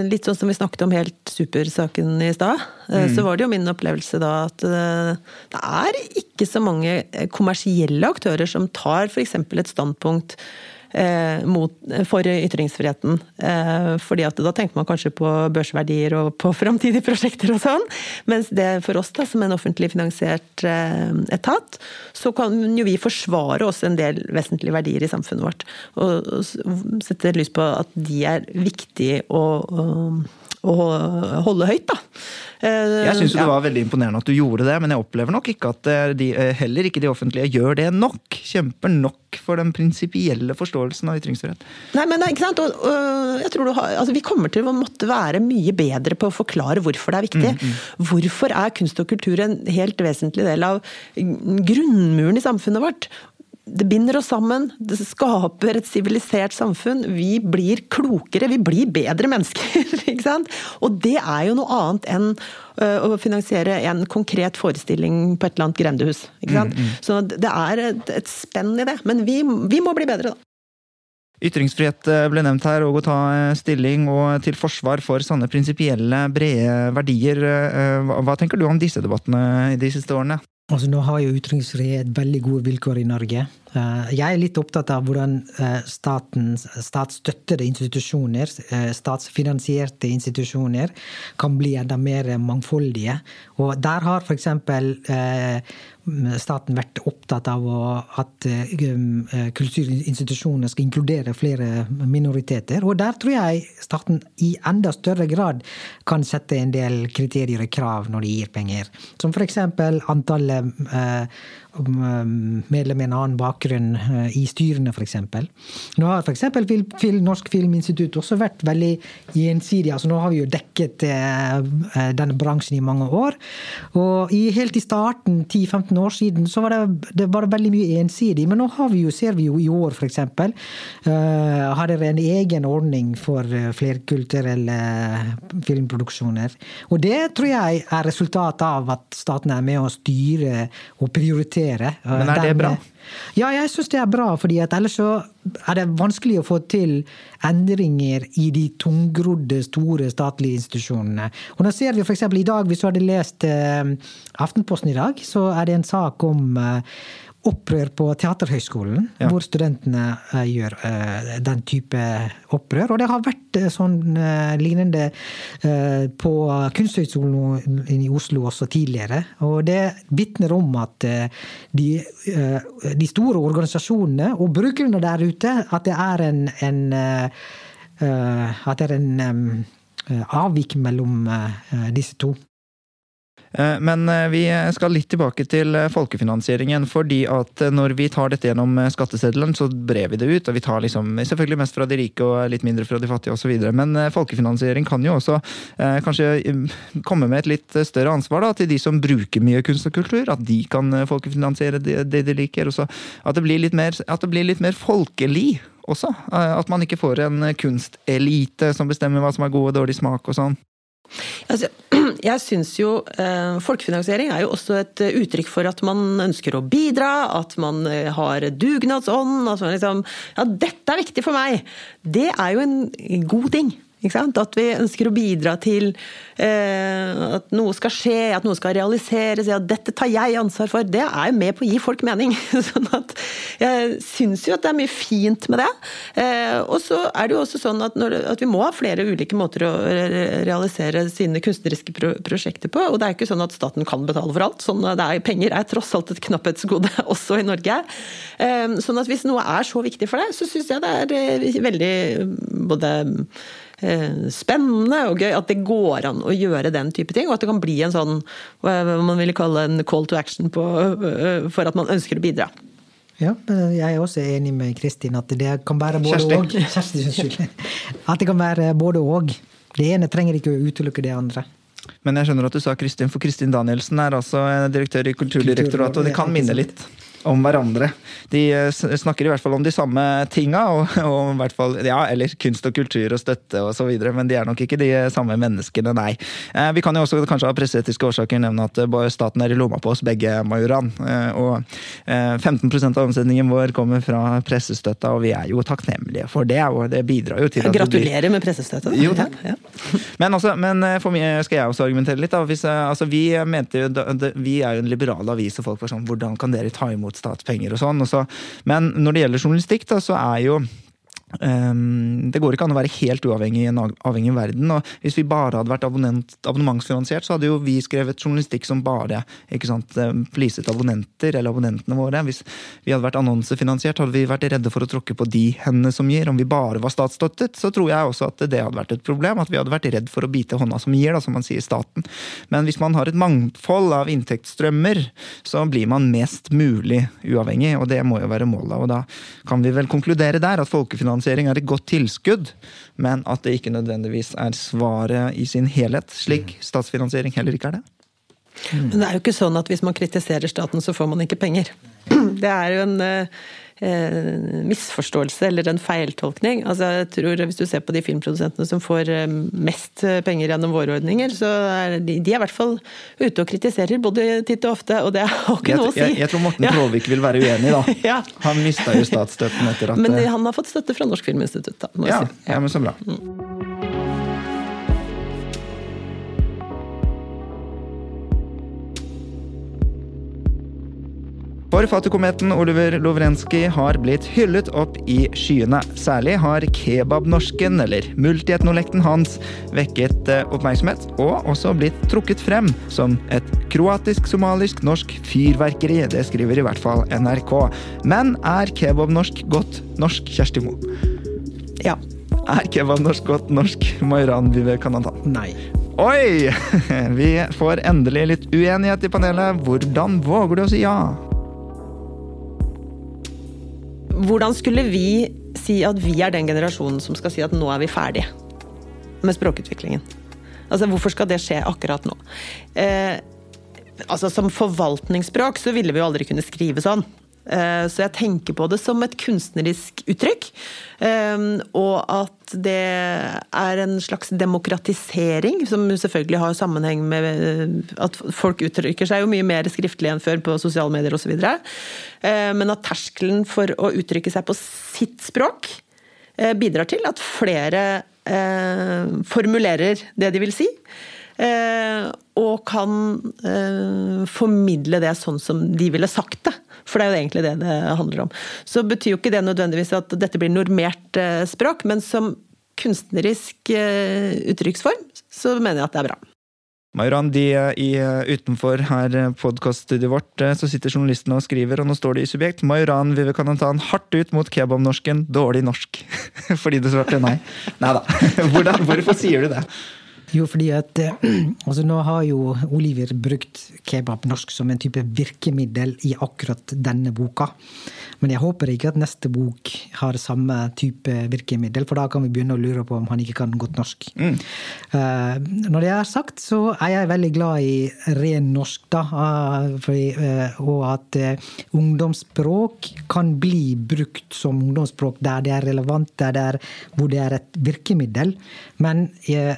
litt sånn som vi snakket om helt supersaken i stad. Eh, Så var det jo min opplevelse da at eh, det er ikke så mange eh, kommersielle aktører som tar f.eks. et standpunkt eh, mot, for ytringsfriheten. Eh, fordi at da tenker man kanskje på børsverdier og på *laughs* framtidige prosjekter og sånn. Mens det for oss da, som en offentlig finansiert eh, etat, så kan jo vi forsvare oss en del vesentlige verdier i samfunnet vårt. Og, og sette lys på at de er viktige å, å, å holde høyt, da. Eh, Jeg syns ja. det var veldig imponerende at du gjorde det, men jeg opplever nok ikke at eh, de, eh, heller ikke de offentlige gjør det nok. Kjemper nok for den prinsipielle forståelsen av ytringsfrihet. Nei, men ikke sant? Og, og jeg tror du har, altså Vi kommer til å måtte være mye bedre på å forklare hvorfor det er viktig. Hvorfor er kunst og kultur en helt vesentlig del av grunnmuren i samfunnet vårt? Det binder oss sammen, det skaper et sivilisert samfunn. Vi blir klokere, vi blir bedre mennesker. *laughs* ikke sant? Og det er jo noe annet enn å finansiere en konkret forestilling på et eller annet grendehus. ikke sant? Så det er et, et spenn i det. Men vi, vi må bli bedre, da. Ytringsfrihet eh, ble nevnt her, og å ta eh, stilling og til forsvar for sånne prinsipielle, brede verdier. Hva tenker du om disse debattene i de siste årene? Altså, nå har jo ytringsfrihet veldig gode vilkår i Norge. Eh, Jeg er litt opptatt av hvordan staten, statsstøttede institusjoner, eh, statsfinansierte institusjoner, kan bli enda mer mangfoldige. Og der har f.eks. staten vært opptatt av at eh, eh, kulturinstitusjoner skal inkludere flere minoriteter. Og der tror jeg staten i enda større grad kan sette en del kriterier og krav når de gir penger. Som f.eks. antallet eh, om, eh, medlemmer med en annen bakgrunn eh, i styrene, f.eks. Nå har f.eks. Fil, Fil, Norsk Filminstitutt også vært veldig gjensidig. altså Nå har vi jo dekket eh, eh, denne bransjen i mange år. Og helt i starten, 10-15 år siden, så var det, det var veldig mye ensidig. Men nå vi jo, ser vi jo i år, f.eks. Har dere en egen ordning for flerkulturelle filmproduksjoner. Og det tror jeg er resultatet av at staten er med å styre og prioritere. Eh, Men er det den- bra? Ja, jeg syns det er bra, fordi ellers så er det vanskelig å få til endringer i de tungrodde, store statlige institusjonene. Og nå ser vi f.eks. i dag, hvis du hadde lest eh, Aftenposten i dag, så er det en sak om eh, opprør på Teaterhøgskolen, Ja. hvor studentene uh, gjør uh, den type opprør. Og det har vært uh, sånn lignende på Kunsthøgskolen i Oslo også tidligere. Og det vitner om at de, de store organisasjonene og brukerne der ute, at det er en, en At det er en um, avvik mellom disse to. Eh, Men eh, vi skal litt tilbake til eh, folkefinansieringen. fordi at når vi tar dette gjennom skatteseddelen, så brer vi det ut. Og vi tar liksom, selvfølgelig mest fra de rike og litt mindre fra de fattige osv. Men folkefinansiering kan jo også eh, kanskje eh, komme med et litt større ansvar da, til de som bruker mye kunst og kultur. At de kan folkefinansiere det de liker. Og så at det blir litt mer, blir litt mer folkelig også. At man ikke får en kunstelite som bestemmer hva som er god og dårlig smak og sånn. Altså, jeg syns jo eh, Folkefinansiering er jo også et eh, uttrykk for at man ønsker å bidra, at man eh, har dugnadsånd. At liksom Ja, dette er viktig for meg! Det er jo en god ting. At vi ønsker å bidra til eh, at noe skal skje, at noe skal realiseres. Ja, dette tar jeg ansvar for. Det er jo med på å gi folk mening. *laughs* sånn at jeg syns jo at det er mye fint med det. Eh, og så er det jo også sånn at, når, at vi må ha flere ulike måter å realisere sine kunstneriske pro prosjekter på. Og det er ikke sånn at staten kan betale for alt. Sånn, er, penger er tross alt et knapphetsgode *laughs* også i Norge. Eh, sånn at hvis noe er så viktig for deg, så syns jeg det er eh, veldig både spennende og gøy at det går an å gjøre den type ting, og at det kan bli en sånn hva man ville kalle en call to action på, øh, for at man ønsker å bidra. Ja, jeg er også enig med Kristin at det kan være både Kjersti. og. Kjersti, unnskyld. *laughs* At det kan være både og. Det ene trenger ikke å utelukke det andre. Men jeg skjønner at du sa Kristin, for Kristin Danielsen er altså eh, direktør i Kulturdirektoratet, og det kan minne litt om hverandre. De eh, snakker i hvert fall om de samme tinga, og, og i hvert fall, ja, eller kunst og kultur og støtte videre, men de er nok ikke de samme menneskene, nei. Eh, Vi kan jo også kanskje av presseetiske årsaker nevne at eh, staten er i lomma på oss begge, Majoran. Eh, Og eh, 15% av omsetningen vår kommer fra pressestøtta, og vi er jo takknemlige for det, og det bidrar jo til at Gratulerer blir med pressestøtta. Jo, takk. Ja, ja. men, altså, men for meg skal jeg også argumentere litt. Da. Hvis, altså, vi, mente jo, vi er jo en liberal avis, og folk var sånn Hvordan kan dere ta imot statspenger og sånn? Men når det gjelder journalistikk, da, så er jo ehm, det går ikke an å være helt uavhengig i en avhengig verden. og Hvis vi bare hadde vært abonnementsfinansiert, så hadde jo vi skrevet journalistikk som bare ikke sant, pleaset abonnenter, eller abonnentene våre. Hvis vi hadde vært annonsefinansiert, hadde vi vært redde for å tråkke på de hendene som gir. Om vi bare var statsstøttet, så tror jeg også at det hadde vært et problem. At vi hadde vært redd for å bite hånda som gir, da, som man sier i staten. Men hvis man har et mangfold av inntektsstrømmer, så blir man mest mulig uavhengig, og det må jo være målet. Og da kan vi vel konkludere der at folkefinansiering er et godt tilskudd, men at det ikke nødvendigvis er svaret i sin helhet, slik statsfinansiering heller ikke er det. Men det er jo ikke sånn at hvis man kritiserer staten, så får man ikke penger. *clears throat* Det er jo en eh, misforståelse eller en feiltolkning. Altså, jeg tror Hvis du ser på de filmprodusentene som får eh, mest penger gjennom våre ordninger, så er de, de er i hvert fall ute og kritiserer både titt og ofte, og det har ikke Jeg, noe å si. jeg, jeg tror Morten Ja. Traavik vil være uenig, da. *laughs* Ja. Han mista jo statsstøtten etter at Men eh, han har fått støtte fra Norsk Filminstitutt, da. Må ja, si. ja, men så bra. Forfatterkometen Oliver Lovrenskij har blitt hyllet opp i skyene. Særlig har kebabnorsken, eller multietnolekten hans, vekket eh, oppmerksomhet, og også blitt trukket frem som et kroatisk-somalisk-norsk fyrverkeri. Det skriver i hvert fall NRK. Men er kebabnorsk godt norsk, Kjersti Moe? Ja. Er kebabnorsk godt norsk, Maranby-Kanada? Nei. Oi! *laughs* Vi får endelig litt uenighet i panelet. Hvordan våger du å si ja? Hvordan skulle vi si at vi er den generasjonen som skal si at nå er vi ferdige med språkutviklingen? Altså, Hvorfor skal det skje akkurat nå? Eh, altså, Som forvaltningsspråk så ville vi jo aldri kunne skrive sånn. Eh, Så jeg tenker på det som et kunstnerisk uttrykk. eh, Og at det er en slags demokratisering, som selvfølgelig har sammenheng med eh, at folk uttrykker seg jo mye mer skriftlig enn før på sosiale medier osv. Men at terskelen for å uttrykke seg på sitt språk bidrar til at flere formulerer det de vil si. Og kan formidle det sånn som de ville sagt det. For det er jo egentlig det det handler om. Så betyr jo ikke det nødvendigvis at dette blir normert eh, språk, men som kunstnerisk eh, uttrykksform så mener jeg at det er bra. Majoran, de i, eh, utenfor her podkaststudioet vårt, så sitter journalistene og skriver, og nå står det i subjekt Mayran Vivekanathan hardt ut mot kebabnorsken, dårlig norsk. *laughs* Fordi du svarte nei. Nei da. *laughs* Hvorfor sier du det? Jo, fordi at eh, *clears throat* altså Nå har jo Oliver brukt kebab norsk som en type virkemiddel i akkurat denne boka. Men jeg håper ikke at neste bok har samme type virkemiddel, for da kan vi begynne å lure på om han ikke kan godt norsk. Eh, når det er sagt, så er jeg veldig glad i ren norsk, da. eh, fordi, og at ungdomsspråk kan bli brukt som ungdomsspråk der det er relevant, der det er, hvor det er et virkemiddel. Men eh,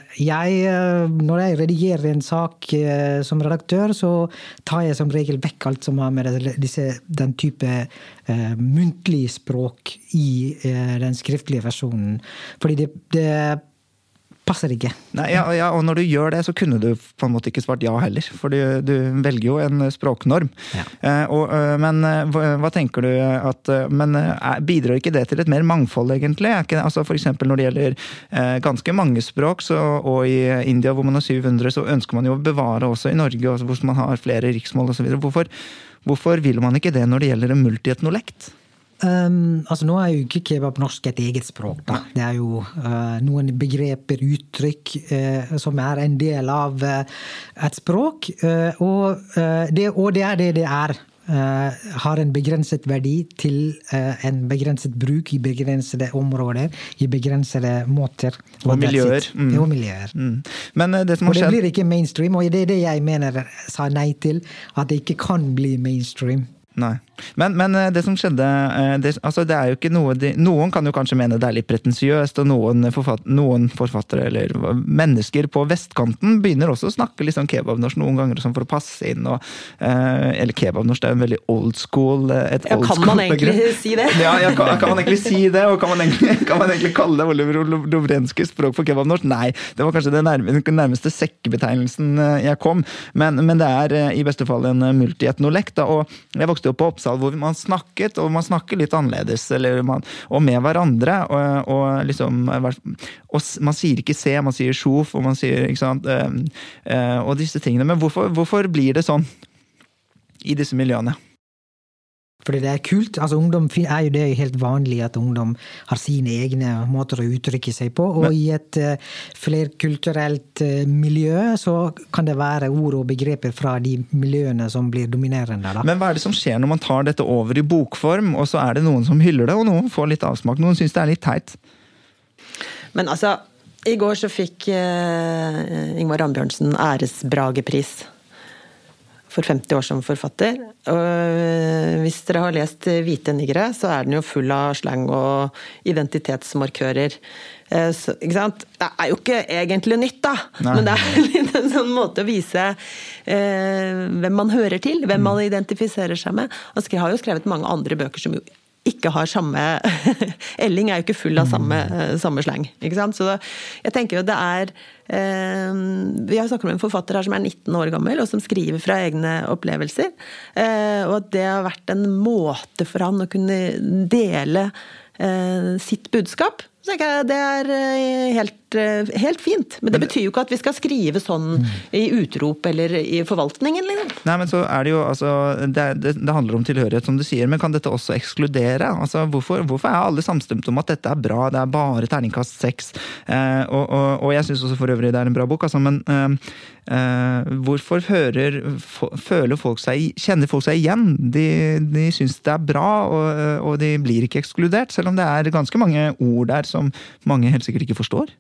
eh, når jeg redigerer en sak eh, som redaktør, så tar jeg som regel vekk alt som har med disse, den type eh, muntlig språk i eh, den skriftlige versjonen. Fordi det, det passer ikke. Nei, ja, ja, og når du gjør det, så kunne du på en måte ikke svart ja heller. For du, du velger jo en språknorm. Ja. Eh, og, eh, men eh, hva, hva tenker du at eh, Men eh, bidrar ikke det til et mer mangfold, egentlig? Ikke, altså for når det gjelder eh, ganske mange språk, så, og i India hvor man har 700, så ønsker man jo å bevare også i Norge, også hvor man har flere riksmål osv. Hvorfor, hvorfor vil man ikke det når det gjelder en multietnolekt? Um, altså Nå er jo ikke kebab norsk et eget språk. da. Det er jo uh, noen begreper, uttrykk, uh, som er en del av uh, et språk. Og, det, og det er det det er. Har en begrenset verdi til en begrenset bruk i begrensede områder, i begrensede måter. Og miljøer. Mm. Og miljøer. Mm. Men det som Og det skjedd blir ikke mainstream, og det er det jeg mener sa nei til. At det ikke kan bli mainstream. Nei. Men, men eh, det som skjedde eh, det, altså det er jo ikke noe de, Noen kan jo kanskje mene det er litt pretensiøst, og noen, forfatt, noen, forfattere eller mennesker på vestkanten begynner også å snakke litt sånn kebabnorsk noen ganger sånn for å passe inn. Og, eh, eller kebabnorsk er en veldig old school et ja, old Kan man egentlig *laughs* si det? *laughs* Ja, ja kan, kan, man egentlig si det? Og kan man egentlig, *laughs* kan man egentlig kalle det Oliver Lovrenskys språk for kebabnorsk? Nei, det var kanskje den nærmeste sekkebetegnelsen jeg kom. Men, men, det er i beste fall en multietnolekt. Og jeg vokste opp på Oppsal hvor man snakket, og man snakker litt annerledes, man, og med hverandre. Og, og, liksom og Man sier ikke se, man sier sjof, og man sier ikke sant, og disse tingene. Men hvorfor, hvorfor blir det sånn i disse miljøene? Fordi det er kult. altså Ungdom er jo det helt vanlig at ungdom har sine egne måter å uttrykke seg på. Og Men, i et uh, flerkulturelt uh, miljø så kan det være ord og begreper fra de miljøene som blir dominerende. Da. Men hva er det som skjer når man tar dette over i bokform, og så er det noen som hyller det, og noen får litt avsmak? Noen syns det er litt teit? Men altså, i går så fikk uh, Ingvar Ambjørnsen æresbragepris for 50 år som forfatter. Og eh, hvis dere har lest 'Hvite niggere', så er den jo full av slang og identitetsmarkører. Ikke så, det er jo ikke egentlig nytt, da, Nei. men det er litt en sånn måte å vise eh, hvem man hører til, hvem man identifiserer seg med. Han har jo skrevet mange andre bøker som jo ikke har samme *laughs* Elling er jo ikke full av samme, samme slang. Ikke sant? Så jeg tenker jo det er eh, Vi har snakket med en forfatter her som er 19 år gammel, og som skriver fra egne opplevelser. Eh, og at det har vært en måte for han å kunne dele eh, sitt budskap så tenker jeg det er eh, helt, eh, helt, fint. Men det betyr jo ikke at vi skal skrive sånn i utrop eller i forvaltningen. Liksom. Nei, men så er det jo altså det, det, det, handler om tilhørighet, som du sier. Men kan dette også ekskludere? Altså, hvorfor, hvorfor er alle samstemte om at dette er bra? Det er bare terningkast seks. Eh, og, og, og, jeg syns også for øvrig det er en bra bok, altså, men eh, eh, hvorfor hører, føler folk seg Kjenner folk seg igjen? De, de syns det er bra, og, og de blir ikke ekskludert, selv om det er ganske mange ord der som mange helt sikkert ikke forstår?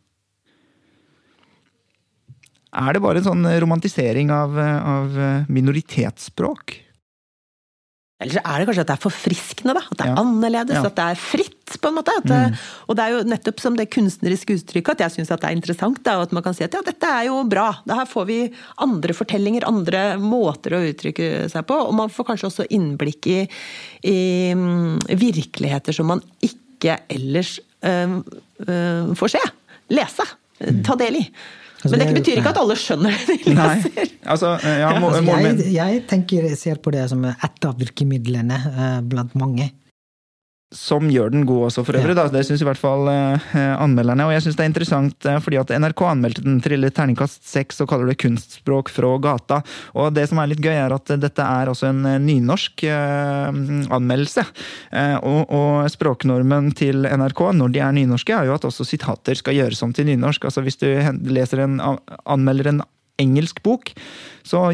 Er det bare en sånn romantisering av, av minoritetsspråk? Eller er det kanskje at det er forfriskende, da. At det er ja. annerledes, ja. at det er fritt, på en måte. Det, mm. Og det er jo nettopp som det kunstneriske uttrykket at jeg syns det er interessant. Da, at man kan si at ja, dette er jo bra. Her får vi andre fortellinger, andre måter å uttrykke seg på. Og man får kanskje også innblikk i, i mm, virkeligheter som man ikke ellers øh, øh, får se. Lese. Ta del i. Altså, Men det, det betyr ikke at alle skjønner det de leser. Altså, ja, må, altså, jeg, jeg, tenker, ser på det som et av virkemidlene eh, blant mange som gjør den god også, for øvrig. Ja. Det syns i hvert fall eh, anmelderne. Og jeg syns det er interessant eh, fordi at NRK anmeldte den til terningkast seks og kaller det kunstspråk fra gata. Og det som er litt gøy, er at dette er også en eh, nynorsk eh, anmeldelse. Eh, og, og, språknormen til NRK når de er nynorske, er jo at også sitater skal gjøres om til nynorsk. Altså hvis du leser en, anmelder en engelsk bok, så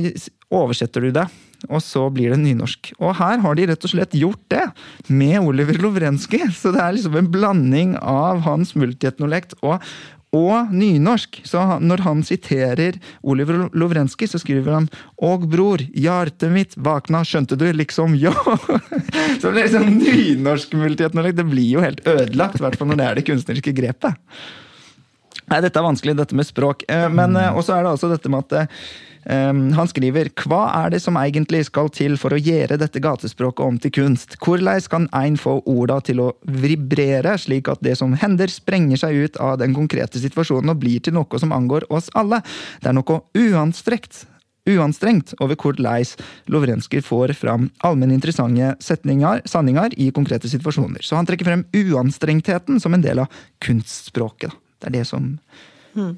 oversetter du det og så blir det nynorsk. Og her har de rett og slett gjort det, med Oliver Lovrenskij. Så det er liksom en blanding av hans multietnolekt og, og nynorsk. Så når han siterer Oliver Lovrenskij, så skriver han 'Og bror, hjertet mitt vakna, skjønte du? Liksom, ja!' *laughs* Så det blir liksom nynorsk multietnolekt. Det blir jo helt ødelagt, i hvert fall når det er det kunstneriske grepet. Nei, dette er vanskelig, dette med språk. Eh, men eh, også er det altså dette med at eh, han skriver hva er det som egentlig skal til for å gjøre dette gatespråket om til kunst? Hvordan kan ein få orda til å vibrere, slik at det som hender, sprenger seg ut av den konkrete situasjonen og blir til noe som angår oss alle? Det er noe uanstrekt uanstrengt over hvordan Lovrenskij får fram allmenninteressante sanninger i konkrete situasjoner. Så han trekker frem uanstrengtheten som en del av kunstspråket. Det er det som mm.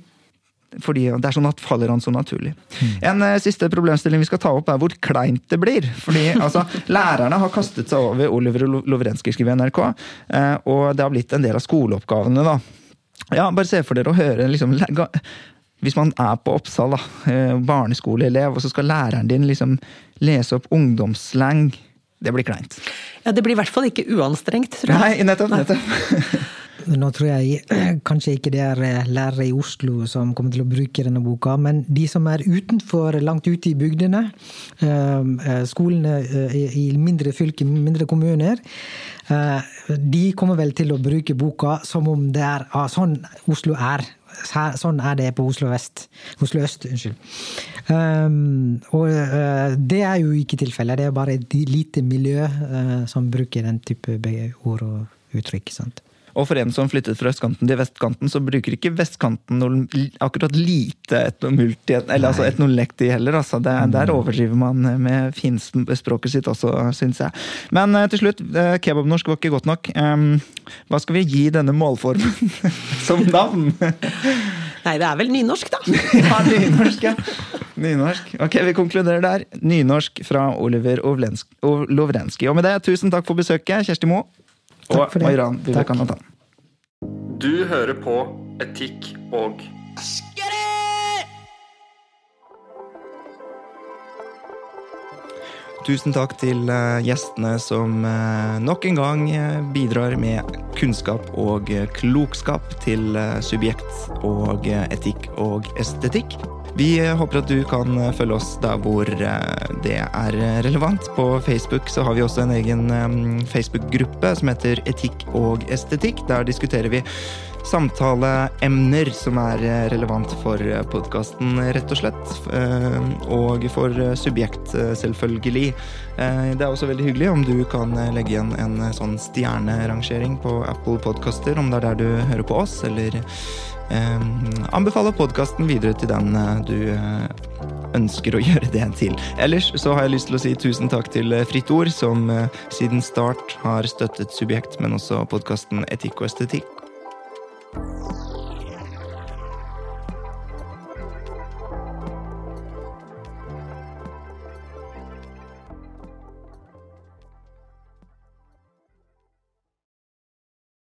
Fordi det er sånn at faller han så naturlig. Mm. En uh, siste problemstilling vi skal ta opp, er hvor kleint det blir. Fordi *laughs* altså, Lærerne har kastet seg over Oliver Lovrenskij, skriver NRK, uh, og det har blitt en del av skoleoppgavene. da. Ja, Bare se for dere å høre liksom, Hvis man er på Oppsal, da, uh, barneskoleelev, og så skal læreren din liksom lese opp ungdomsslang. Det blir kleint. Ja, Det blir i hvert fall ikke uanstrengt, tror jeg. Nei, nettopp. nettopp. *laughs* nå tror jeg *clears throat* kanskje ikke det er eh, lærere i Oslo som kommer til å bruke denne boka, men de som er utenfor, langt ute i bygdene, skolene i mindre fylker, mindre kommuner, de kommer vel til å bruke boka som om det er ah, sånn Oslo er. Sånn er det på Oslo vest. Oslo øst, unnskyld. Um, og uh, det er jo ikke tilfellet. Det er bare et lite miljø uh, som bruker den type ord og uttrykk. sant? Og for en som flyttet fra østkanten til vestkanten, så bruker ikke vestkanten noe akkurat lite etnomulti, eller altså etnolekti heller. Altså. Det, mm. Der overdriver man med finspråket sitt også, syns jeg. Men uh, til slutt, uh, kebabnorsk var ikke godt nok. Um, hva skal vi gi denne målformen *laughs* som navn? Nei, det er vel nynorsk, da. *laughs* ja, nynorsk, ja. Nynorsk. Ok, vi konkluderer der. Nynorsk fra Oliver Lovrenskij. Og med det, tusen takk for besøket, Kjersti Moe. Og Mairan Vivekanathan. Du hører på Etikk og Tusen takk til eh, gjestene som eh, nok en gang eh, bidrar med kunnskap og klokskap til subjekt og etikk og estetikk. Vi håper at du kan følge oss der hvor eh, det er relevant. På Facebook så har vi også en egen eh, Facebook-gruppe som heter Etikk og estetikk. Der diskuterer vi samtaleemner som er relevant for podkasten, rett og slett. Eh, og for subjekt, selvfølgelig. Det er også veldig hyggelig om du kan legge igjen en sånn stjernerangering på Apple Podkaster, om det er der du hører på oss, eller Eh, Ehm, anbefaler podkasten videre til den eh, du eh, ønsker å *laughs* gjøre det til. Ellers så har jeg lyst til å si tusen takk til eh, Fritt Ord, som siden start har støttet Subjekt, men også podkasten Etikk og estetikk.